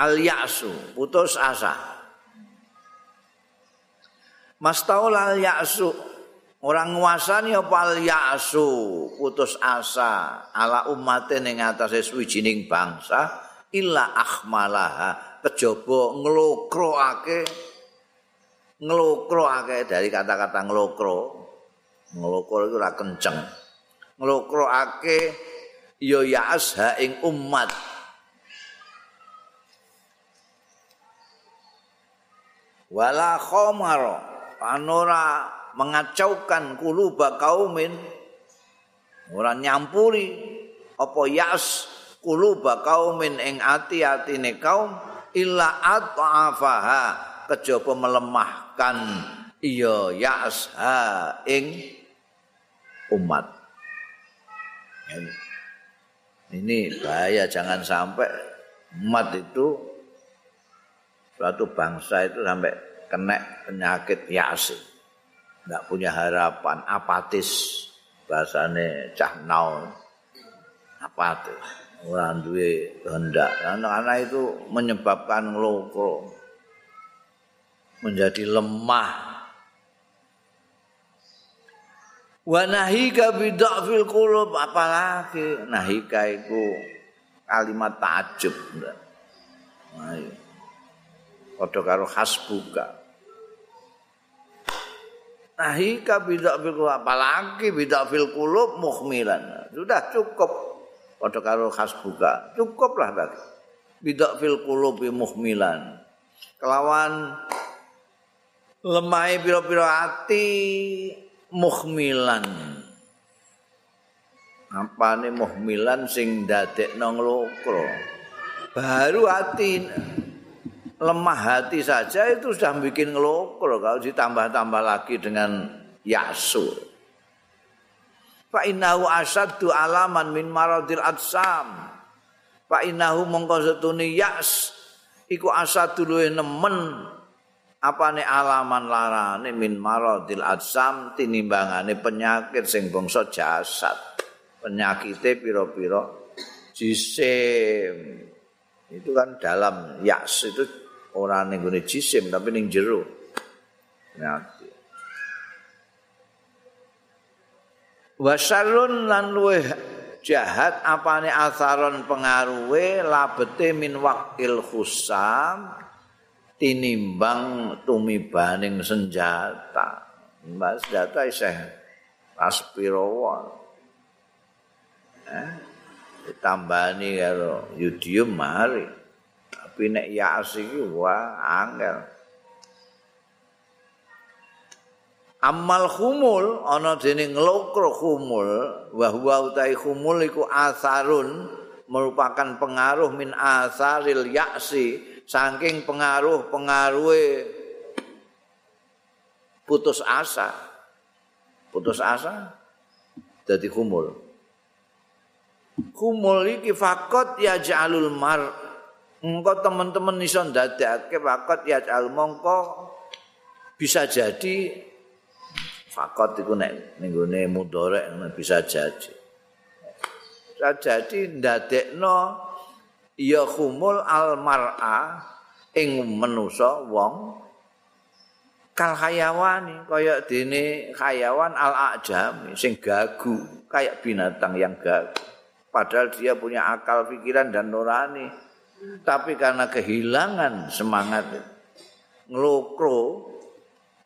al ya'su putus asa. Mastaul al ya'su orang nguasani apa al ya'su putus asa. Ala umatin ing atase suwijining bangsa illa akhmalaha. Kejaba nglokroake nglokroake dari kata-kata nglokro nglokro itu ora kenceng. Nglokroake ya ya'as ha ing umat wala khamar anora mengacaukan kuluba kaumin ora nyampuri apa yas kuluba kaumin ing ati-atine kaum illa at'afaha kejaba melemahkan iya yas ha ing umat. Ini bahaya jangan sampai umat itu suatu bangsa itu sampai kena penyakit yasi nggak punya harapan apatis. Bahasane cah naon apatis. Orang duwe kehendak. Anak-anak itu menyebabkan ngelokro menjadi lemah. Wa nahika bid'fil qulub. Apalagi? Nahika itu kalimat takjub nah, padha karo hasbuka nahika bidak fil apalagi bidak fil qulub muhmilan sudah cukup. Padha karo hasbuka cukuplah bagi. Bidak fil qulub muhmilan kelawan lemai pira-pira ati muhmilan apa muhmilan sing dadekno nglokro. Baru ati lemah hati saja itu sudah bikin ngelokro kalau ditambah-tambah lagi dengan yasu. Fa innahu asaddu alaman min maradil atsam. Fa innahu mongko setune yas iku asaddu luwe nemen apane alaman larane min maradil atsam tinimbangane penyakit sing bangsa jasad. Penyakite pira-pira jisim. Itu kan dalam yas itu ora ning gone jisim tapi ning jero. Nyati. Wasarun lan luweh jahat apane asaron pengaruhe labete min wakil khusam tinimbang tumibaning senjata. Mbak senjata isih aspirawa. Eh, ditambani karo yudium mari. Tapi nek yas iki wah angel. Amal humul ana dene nglokro humul wa huwa utai humul iku asarun merupakan pengaruh min asaril yaksi saking pengaruh pengaruhe putus asa. Putus asa dadi humul humul iki fakot ya jalul mar engko teman-teman iso ndadekake fakot ya al mongko bisa jadi fakot iku nek ning gone mudhorek bisa jadi. Bisa jadi ndadekno ya khumul al mar'a ing manusa wong kal hayawani kaya dene hayawan al ajam sing gagu kayak binatang yang gagu. Padahal dia punya akal pikiran dan nurani tapi karena kehilangan semangat ngelokro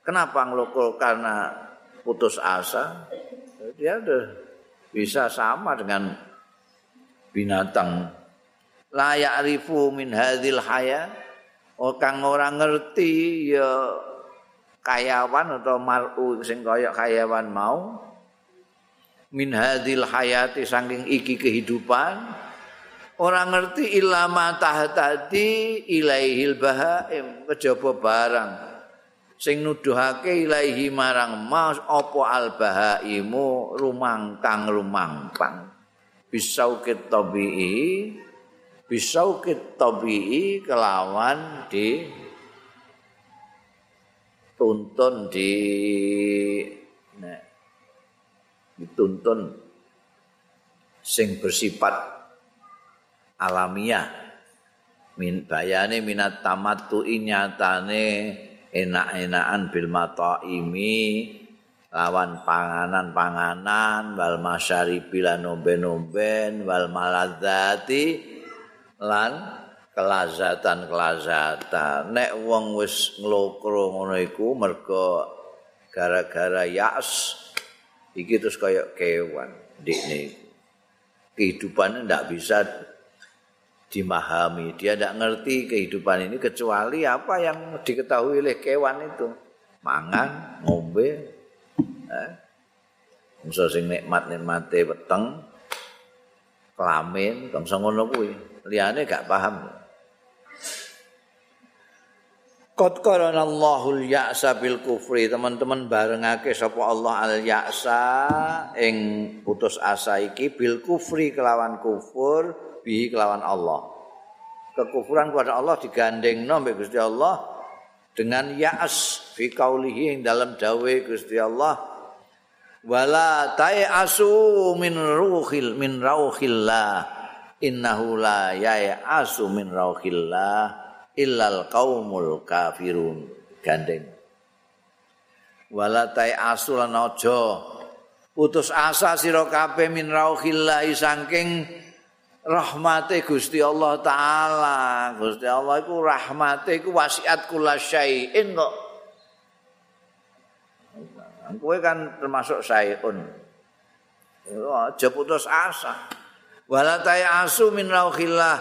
kenapa ngelokro? Karena putus asa. Dia udah bisa sama dengan binatang. Layak rifu min hadil haya. Orang orang ngerti ya kayawan atau mar'u sing kaya kayawan mau. Min hadil hayati saking iki kehidupan Orang ngerti ilama tahtadi ilaihil bahaim. Kejaba barang. Sing nuduhake ilaihi marang mas apa al bahaimu? Rumangkang rumampang bisaukit tabii bisaukit tabii kelawan di tuntun di nek dituntun sing bersifat alamiah. Min bayane minat tamattu nyatane enak-enakan bil mataimi lawan panganan-panganan wal masyaribi lan nomben-nomben wal maladzati lan kelazatan-kelazatan. Nek wong wis nglokro ngono iku mergo gara-gara yas iki terus kaya kewan ndikne kehidupannya ndak bisa dimahami. Dia tidak ngerti kehidupan ini kecuali apa yang diketahui oleh kewan itu. Mangan ngombe eh musa sing nikmat nikmate weteng kelamin bangsa ngono kuwi. Liyane gak paham. Qad qarana Allahul ya'sa bil kufri. Teman-teman barengake sapa Allah al ya'sa ing putus asa iki bil kufri kelawan kufur bi kelawan Allah. Kekufuran kepada Allah digandeng mbek Gusti Allah dengan ya'as fi qaulihi dalam dawe Gusti Allah. Wala ta'asu min ruhil min rauhillah. Innahu la ya'asu min rauhillah illal qaumul kafirun. Gandeng. Wala ta'asu lan aja. Putus asa sira kabeh min rauhillah saking rahmate Gusti Allah taala. Gusti Allah iku rahmate iku wasiat kula syai'in kok. Kowe kan termasuk syai'un. Aja putus asa. Wala asu min rauhillah.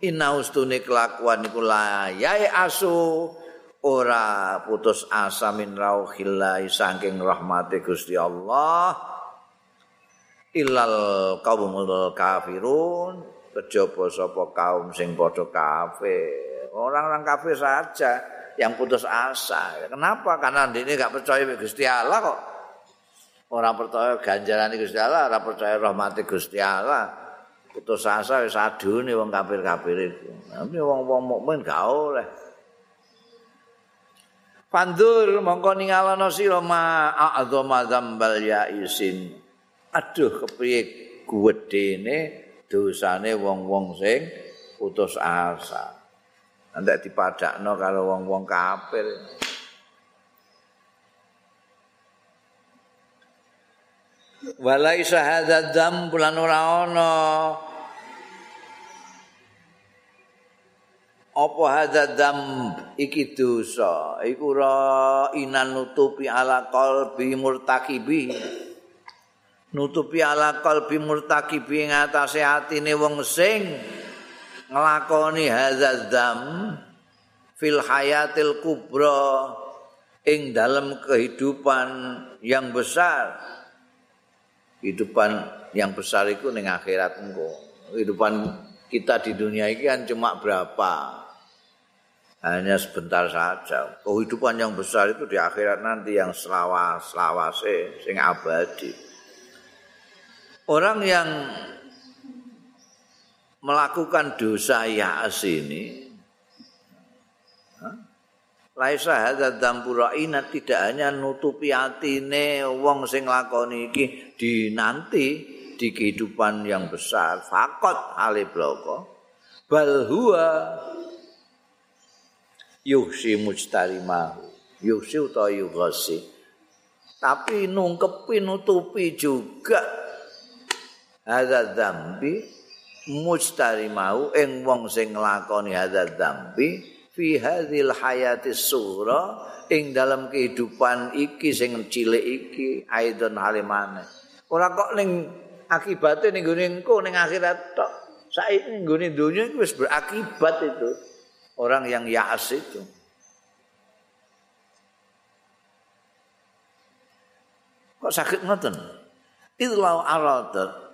Inna ustune kelakuan iku layai asu ora putus asa min rauhillah saking rahmate Gusti Allah. Ilal kaumul kafirun kejaba sapa kaum sing padha kafir? Orang-orang kafir saja yang putus asa. Kenapa? Karena ini gak percaya Gusti Allah kok. Orang percaya ganjaran Gusti Allah orang percaya rahmat Gusti Allah. Putus asa wis adune wong kafir-kafir itu tapi wong-wong mukmin gak oleh. Pandur mongko ningalono sira ma a'dzama dzambal ya isin aduh kepiye gedene dosane wong-wong sing putus asa. Nanti dipadakno kalau wong-wong kafir. Walai syahadat dam bulan ora ana. Apa hadat dam iki dosa? Iku ra inan nutupi ala qalbi murtakibi. Nutupi ala qalbi murtaqibi ing atase atine wong sing nglakoni hadzam fil hayatil kubra ing dalam kehidupan yang besar. Kehidupan yang besar itu ning akhirat engko. Kehidupan kita di dunia ini kan cuma berapa? Hanya sebentar saja. Kehidupan yang besar itu di akhirat nanti yang selawas selawase sing abadi Orang yang melakukan dosa ya'as ini Laisa hadza dambura ina tidak hanya nutupi atine wong sing lakoni iki di nanti di kehidupan yang besar. Fakot hale bloko. Bal huwa yuhsi mujtarimah yuhsi utawa yughasi. Tapi nungkepi nutupi juga hadza dzambi mustari mau ing wong sing nglakoni hadza dzambi fi hadzal hayati sura ing dalam kehidupan iki sing cilik iki aidon halimane ora kok ning akibate ning gone engko ning akhirat tok. Saiki gone donya iki wis berakibat itu. Orang yang ya'as itu. Kok sakit ngoten? Idlau aradat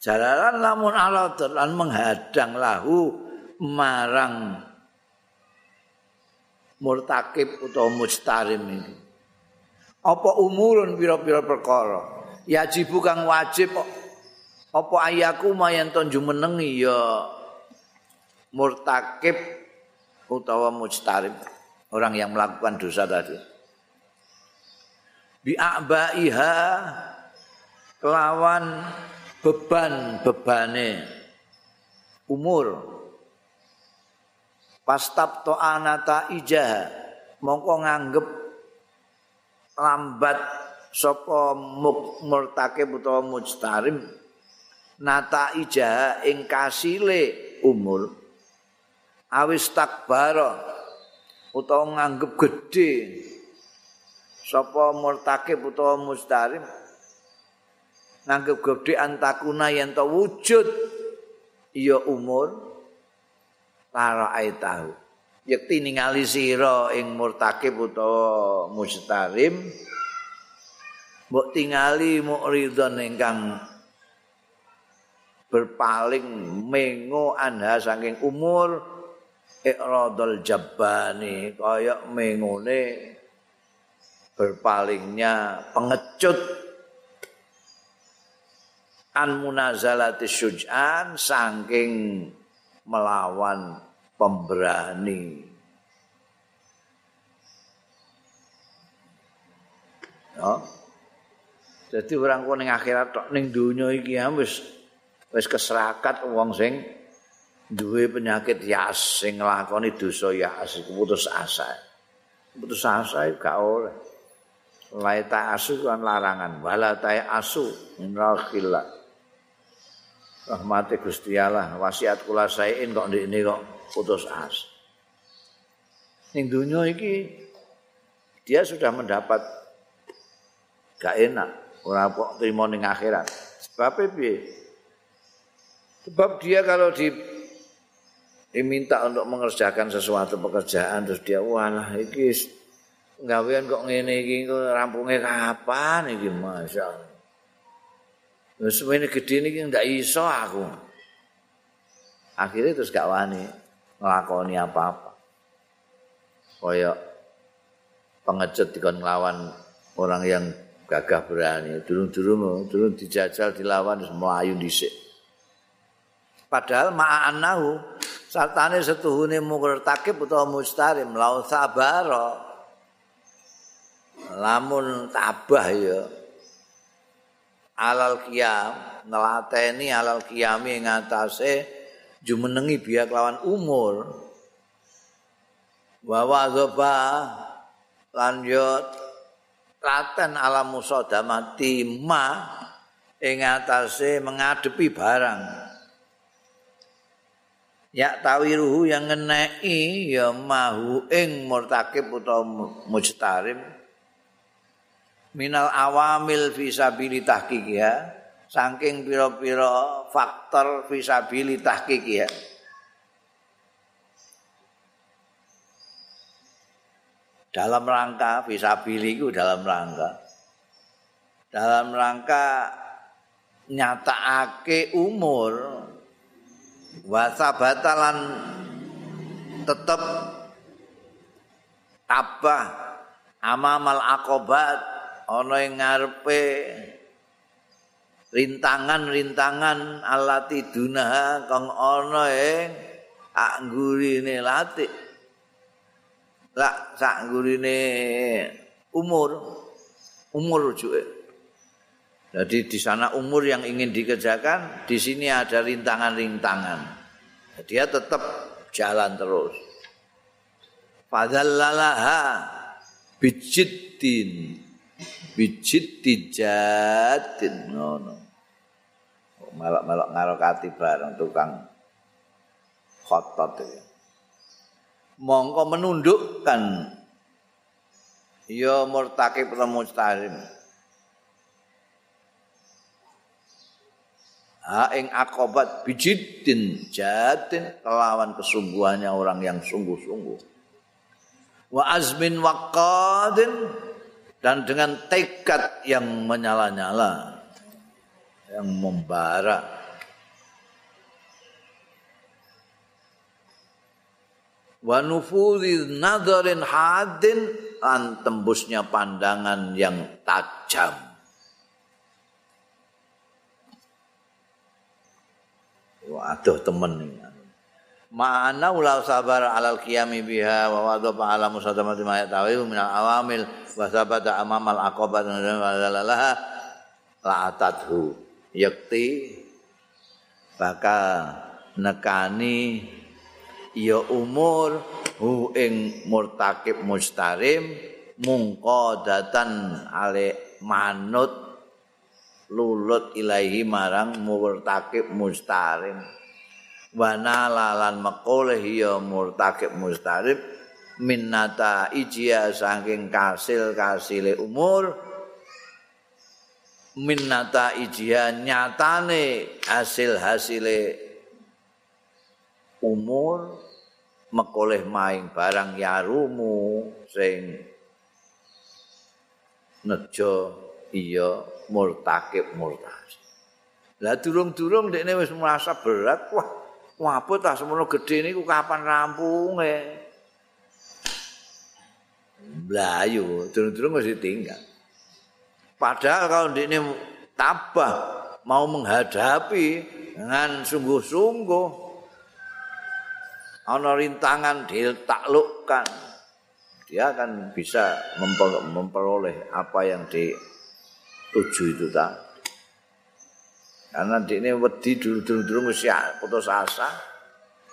Jalalan lamun ala lan menghadang lahu marang murtakib utawa mustarim ini. Apa umurun pira-pira perkara? Ya jibu kang wajib apa ayaku mayan tonju menengi ya murtakib utawa mustarim orang yang melakukan dosa tadi. Bi'abaiha kelawan beban-bebane. Umur. Pastab to anata ijah mongko nganggep lambat sapa murtake utawa mujtarim. Nata ijah ing kasile umur. Awis takbara. Utawa nganggep gedhe. Sapa murtake utawa mustarim nganggep gedhe antakuna yen to wujud iya umur para aitahu yekti ningali sira ing murtakib utawa mustarim mbok tingali mukridon ingkang berpaling mengo anha saking umur ikradul jabbani kaya mengone berpalingnya pengecut an munazalati syuj'an saking melawan pemberani Oh. Jadi orang kok ning akhirat tok ning donya iki ya wis wis keserakat wong sing duwe penyakit yas sing nglakoni dosa yas putus asa. Putus asa gak oleh. Lai ta asu kan larangan, wala ta asu minrakhillah. Rahmati Gusti Allah, wasiat kula saein kok ndekne kok putus asa. Ning donya iki dia sudah mendapat gak enak ora kok trimo ning akhirat. Sebab piye? Sebab dia kalau di diminta untuk mengerjakan sesuatu pekerjaan terus dia walah iki gawean kok ngene iki rampunge kapan iki masyaallah. Wis semene gedhe niki ndak iso aku. Akhirnya terus gak wani nglakoni apa-apa. Kaya pengecut dikon nglawan orang yang gagah berani durung-durung durung dijajal dilawan melayu dhisik padahal ma'anahu sartane setuhune mukartakib utawa mustarim lau sabara lamun tabah ya alal qiyam ngelateni alal qiyami ngatasé jumenengi biak lawan umur. Wa wa lanjut laten ala musadamati ma ing atase mengadepi barang. Ya tawiruhu yang ngeneki ya mahu ing murtakib utawa mujtarim minal awamil fisabili ya. Saking pira-pira faktor fisabili ya. Dalam rangka visabili itu dalam rangka. Dalam rangka nyatakake umur wasabatalan tetap tabah amamal akobat ana ing ngarepe rintangan-rintangan alati dunaha kang ana ing anggurine latih lak sak gurine umur umur juga jadi di sana umur yang ingin dikerjakan di sini ada rintangan-rintangan. Dia tetap jalan terus. Padallalaha bijiddin bijiddijatin no no melok-melok ngarokati bareng tukang khotot itu mongko menundukkan. Ya murtakib lan mustarim ha ing akobat bijiddin jatin kelawan kesungguhannya orang yang sungguh-sungguh. Wa azmin waqadin dan dengan tekad yang menyala-nyala yang membara. Wa nadharin hadin an tembusnya pandangan yang tajam. Waduh temen Ma'ana ulau sabar alal qiyami biha wa wadha ala musadamati ma yatawihu minal awamil wa sabata amamal aqobat wa lalaha la'atathu. Yakti bakal nekani ya umur hu ing murtakib mustarim mungko datan ale manut lulut ilahi marang murtakib mustarim wana lalan makoleh ya murtakib mustarim minnata ijia saking kasil kasile umur minnata ijia nyatane hasil hasile umur mekoleh maing barang yarumu sing nejo iya murtakib murtasi lah durung-durung dekne wis merasa berat wah wapo ta semono gedhe niku kapan rampunge? Blayu durung-durung wis ditinggal. Padahal kalau dekne tabah mau menghadapi dengan sungguh-sungguh ana rintangan ditaklukkan. Dia akan bisa memperoleh apa yang dituju itu tadi karena di ini wedi dulu-dulu mesti putus asa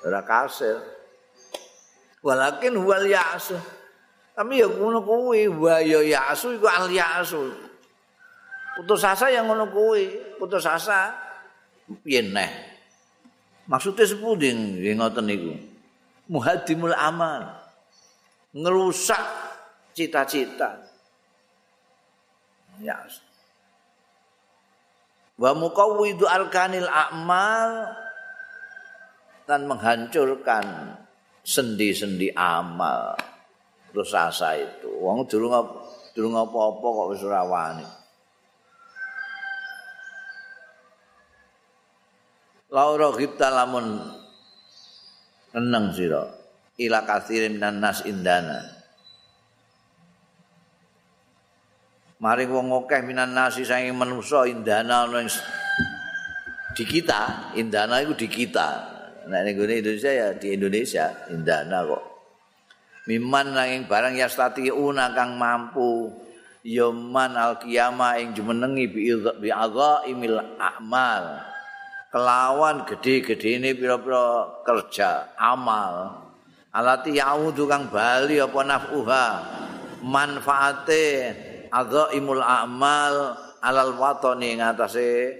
ora kasil. Walakin wal yasu. Tapi ya ngono kuwi wa ya yasu iku al yasu. Putus asa yang ngono kuwi putus asa piye neh? Maksudnya sepuding ngoten niku? Muhadimul amal. Ngerusak cita-cita. Ya wa muqawwidu arkanil a'mal dan menghancurkan sendi-sendi amal terus asa itu wong durung durung apa-apa kok wis ora wani Laura kita lamun Tenang sira. Ila kathirin nas indana. Mari wong akeh minan nasi saking manusa indana ana di kita, indana itu di kita. Nek ning Indonesia ya di Indonesia indana kok. Miman nanging barang yastati una kang mampu yaman al qiyamah ing jumenengi bi bi imil a'mal. kelawan gede-gede pira-pira kerja amal alati yaudu kang bali apa nafuha manfaate adzaimul a'mal alal watani ngatasé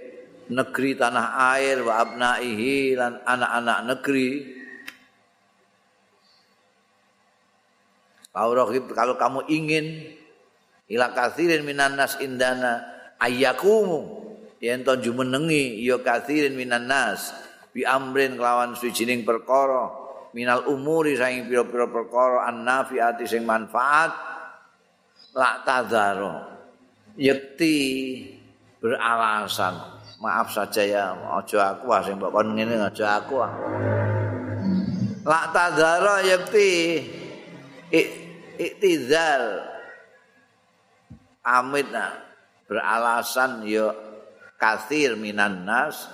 negeri tanah air wa abnaihi lan anak-anak negeri. Kalau kamu ingin ila kathirin minan nas indana ayyakumu yen to jumenengi ya kathirin minan nas bi amrin kelawan sujining perkara minal umuri saing pira-pira perkara annafiati sing manfaat la tadzaro yekti beralasan. Maaf saja ya aja aku ah sing mbok kon ngene aja aku ah. La tadzaro yekti iktizal amit nah beralasan ya kathir minan nas.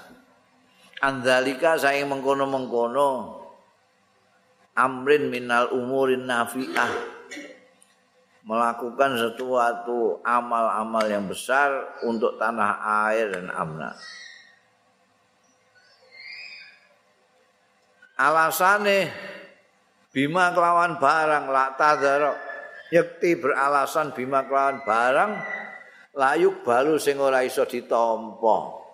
Andalika saya mengkono-mengkono. Amrin minal umurin nafi'ah melakukan sesuatu amal-amal yang besar untuk tanah air dan amna. Alasane bima kelawan barang la tadara yakti beralasan bima kelawan barang layuk balu sing ora iso ditampa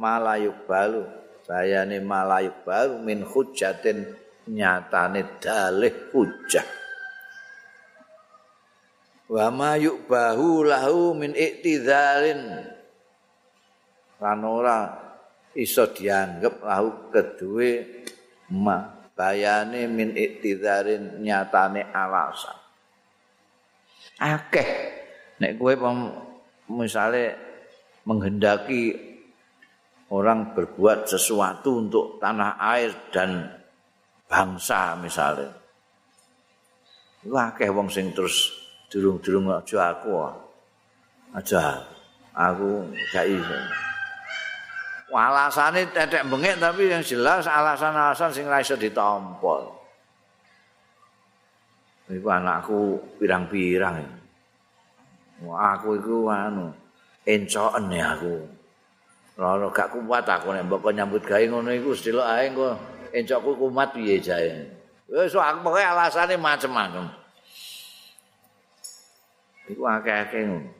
malayuk balu sayane malayuk balu min hujatin nyatane dalih hujah wa mayuk bahu lahu min iktidhalin lan ora iso dianggep lahu kedue ma bayane min iktidhalin nyatane alasan. Akeh. Nek kowe misale menghendaki orang berbuat sesuatu untuk tanah air dan bangsa misalnya itu akeh wong sing terus durung-durung aja aku aja aku gak iso alasane tetek bengek tapi yang jelas alasan-alasan sing ra iso ditampol Iku anakku pirang-pirang. Aku iku anu encoken ya aku. Ora gak kuat aku nek mbok nyambut gawe ngono iku delok ae engko encokku kumat piye jae. Wis aku pokoke alasane macem-macem. Iku akeh-akeh ngono.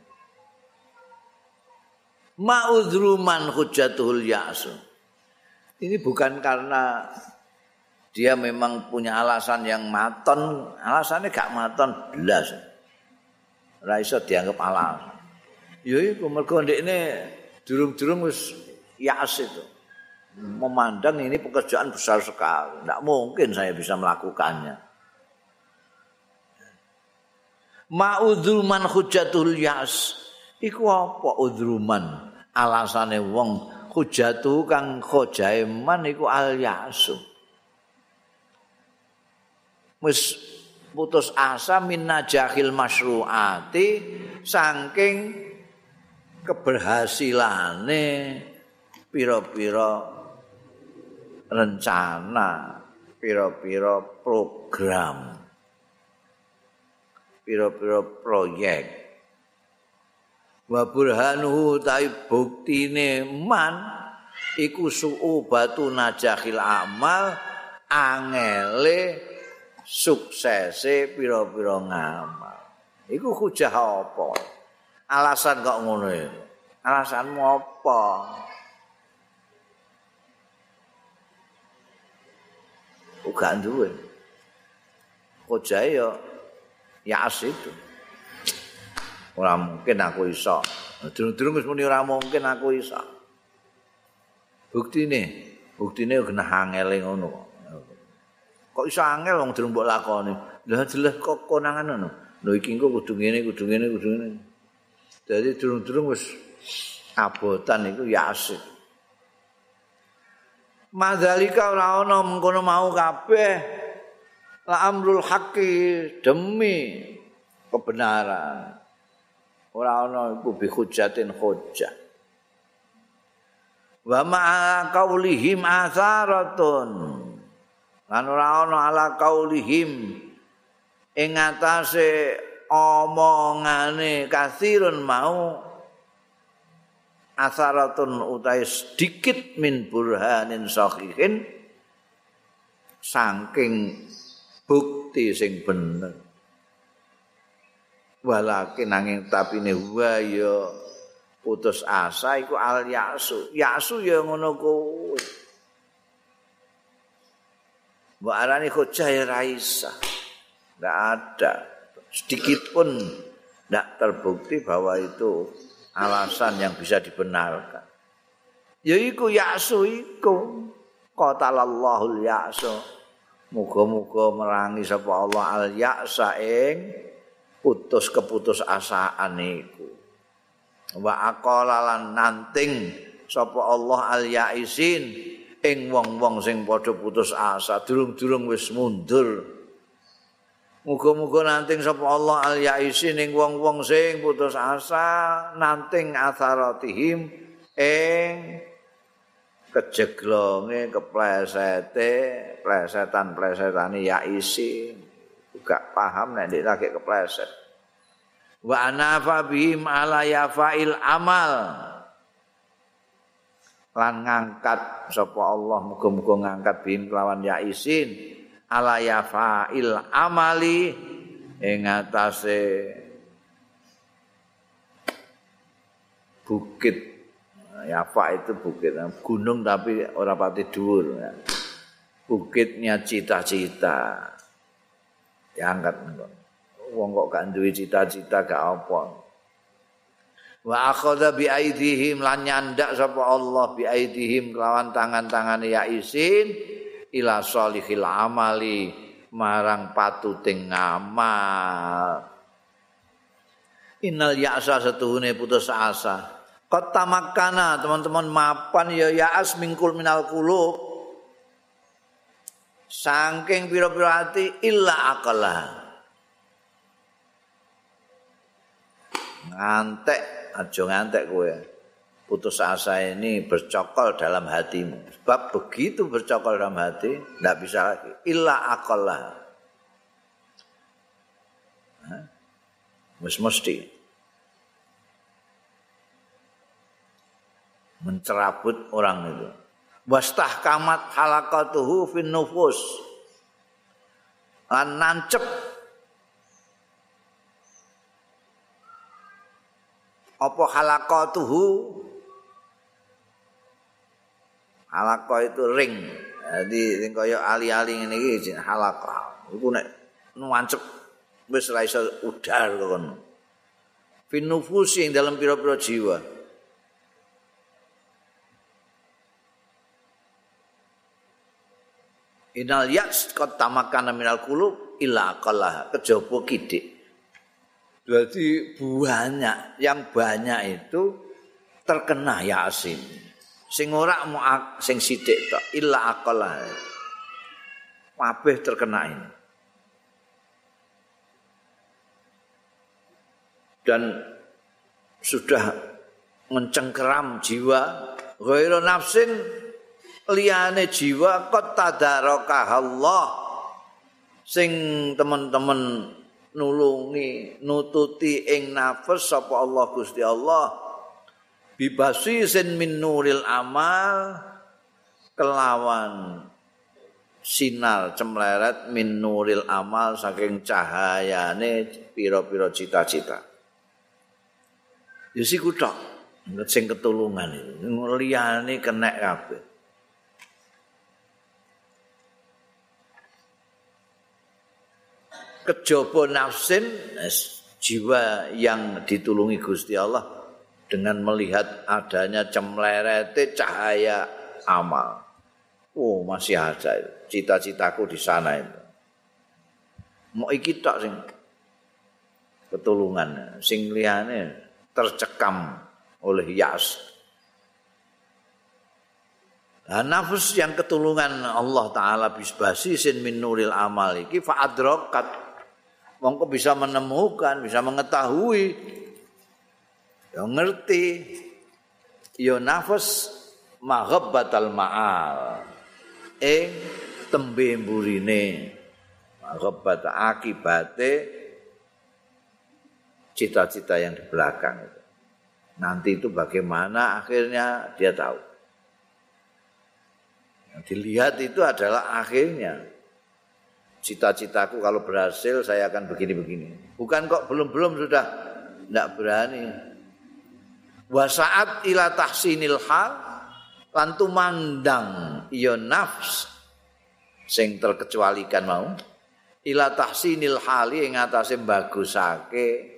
Ma'udruman hujjatul ya'su. Ini bukan karena dia memang punya alasan yang maton, alasannya gak maton belas. Ora iso dianggap alasan. Ya iku mergo ndekne durung-durung wis yas itu. Memandang ini pekerjaan besar sekali. Tidak mungkin saya bisa melakukannya. Ma'udhulman hujatul yas. Iku apa udhruman? Alasane wong hujatuh kang khojaiman iku al yasu. Wis putus asa min najahil masyru'ati saking keberhasilane pira-pira rencana, pira-pira program, pira-pira proyek. Wa burhanuhu tai buktine man iku su'u batu najahil amal angele suksese pira-pira ngamal. Iku hujah apa? alasan kok ngono ya? Alasanmu apa? Uga duwe. Kojae yo ya itu. Ora mungkin aku iso. Durung-durung wis muni ora mungkin aku iso. Buktine, buktine kena angel ngono kok. Kok iso angel wong durung mbok lakoni. Lah jelas kok konangan ngono. Lho iki engko kudu ngene, kudu ngene, kudu ngene. Jadi durung-durung wis abotan iku ya asik. Madzalika ora ana mengkono mau kabeh la amrul haqqi demi kebenaran. Ora ana iku bi hujjatin hujjah. Wa ma qaulihim atharatun. Lan ora ana ala qaulihim ing atase omongane kasirun mau asaratun utai sedikit min burhanin sahihin saking bukti sing bener walakin nanging tapi ne ya putus asa iku al yasu yasu ya ngono kuwi Mbak Arani Khojah ya Raisa Tidak ada sedikit pun tidak terbukti bahwa itu alasan yang bisa dibenarkan. Ya iku yaksu iku. Qatalallahul yaksu. Muga-muga merangi sapa Allah al yaksa ing putus keputus asaan iku. Wa aqala lan nanting sapa Allah al yaisin ing wong-wong sing padha putus asa durung-durung wis mundur Muga-muga nanting sapa Allah al yaisi ning wong-wong sing putus asa nanting atharatihim ing kejeglonge keplesete plesetan-plesetane yaisi gak paham nek nek lagi kepleset. Wa anafa bihim ala yafail amal. Lan ngangkat sapa Allah muga-muga ngangkat bihim kelawan yaisin ala yafa'il amali ing atase bukit yafa itu bukit. Gunung tapi ora pati dhuwur. Bukitnya cita-cita. Diangkat wong kok gak duwe cita-cita gak apa. Wa akhadha bi aidihim lan nyandak sapa Allah bi aidihim kelawan tangan-tangane ya isin ila salihil amali marang patuting ngamal. Innal ya'sa setuhune putus asa kota makana teman-teman mapan ya ya'as mingkul minal kulub saking piro-piro hati illa akalah ngantek aja ngantek kowe putus asa ini bercokol dalam hatimu. Sebab begitu bercokol dalam hati, tidak bisa lagi. Illa akallah. Mus mesti. Mencerabut orang itu. Wastahkamat halaqatuhu fin nufus. Lan nancep. Apa halaqatuhu halaqa itu ring. Jadi sing kaya ali-ali ngene iki halaqa iku nek nancep wis iso udar fin nufus yang dalam pira-pira jiwa Inal yaks kot tamakana minal kulub illa kalah kejaba kidik. Jadi banyak yang banyak itu terkena yasin. Sing ora mu sing sithik tok illa akalah. Kabeh terkena ini. Dan sudah mencengkeram jiwa ghairu nafsin liyane jiwa qad tadaraka Allah. Sing teman-teman nulungi nututi ing nafas sapa Allah Gusti Allah. Bibasi sin min nuril amal kelawan sinar cemleret min nuril amal saking cahayane pira-pira cita-cita. Yusi kutok sing ketulungan liyane kenek kabeh kejaba nafsin jiwa yang ditulungi Gusti Allah dengan melihat adanya cemlerete cahaya amal. Oh, masih ada cita-citaku di sana itu. Mau iki tok sing ketulungan, sing liyane tercekam oleh yas. Nah, nafs yang ketulungan Allah Ta'ala bisbasi sin min nuril amal iki fa'adrokat mongko bisa menemukan, bisa mengetahui, ya ngerti, ya nafas maghabbatal ma'al. Ing tembe mburine maghabbat akibate cita-cita yang di belakang itu. Nanti itu bagaimana akhirnya dia tahu. Yang dilihat itu adalah akhirnya. Cita-citaku kalau berhasil saya akan begini-begini. Bukan kok belum-belum sudah tidak berani. Wasaat ila tahsinil hal lantu mandang ya nafs sing terkecualikan mau ila tahsinil hali ing atase bagusake.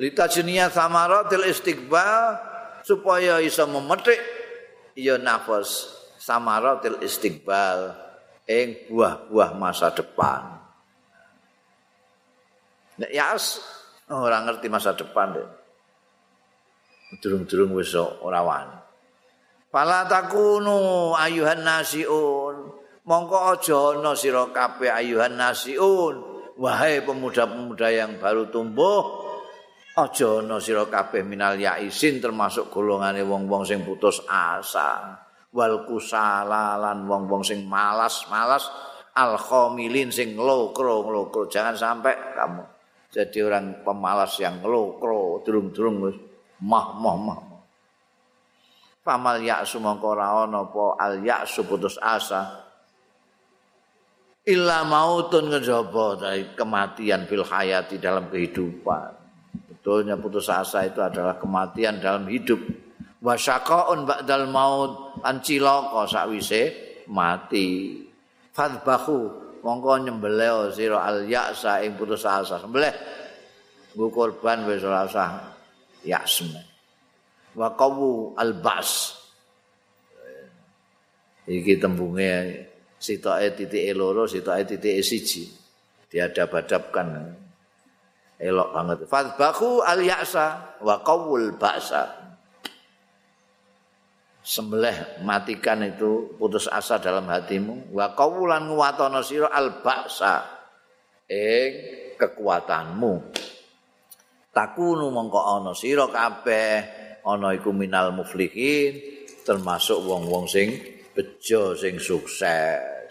Lita jenia samaratil istiqbal supaya iso memetik ya nafas samaratil istiqbal ing buah-buah masa depan. Nek yas ora ngerti masa depan deh. Durung-durung wis ora wani. Fala takunu ayuhan nasiun. Mongko aja ana sira kabeh ayuhan nasiun. Wahai pemuda-pemuda yang baru tumbuh, aja ana sira kabeh minal yaisin termasuk golongane wong-wong sing putus asa. Wal kusala lan wong-wong sing malas-malas al khamilin sing lokro-lokro jangan sampai kamu jadi orang pemalas yang lokro durung-durung mah mah mah. Pamal ya sumangka ora ana apa al ya putus asa. Illa mautun kejaba kematian fil hayati dalam kehidupan. Betulnya putus asa itu adalah kematian dalam hidup wasyaqaun ba'dal maut. An cilaka sakwise mati. Fadbahu mongko nyembelih sira al ya'sa ing putus asa. Sembelih. Nggo korban wis ora usah yasme wa qawu al bas iki tembunge sitoke titik loro sitoke titik siji. Diadab-adabkan. Elok banget. Fadbahu al ya'sa wa qawul ba'sa sembelih matikan itu putus asa dalam hatimu. Wa qawulan nguwatono sira al baksa ing kekuatanmu. Takunu mongko ana sira kabeh ana iku minal muflihin termasuk wong-wong sing bejo sing sukses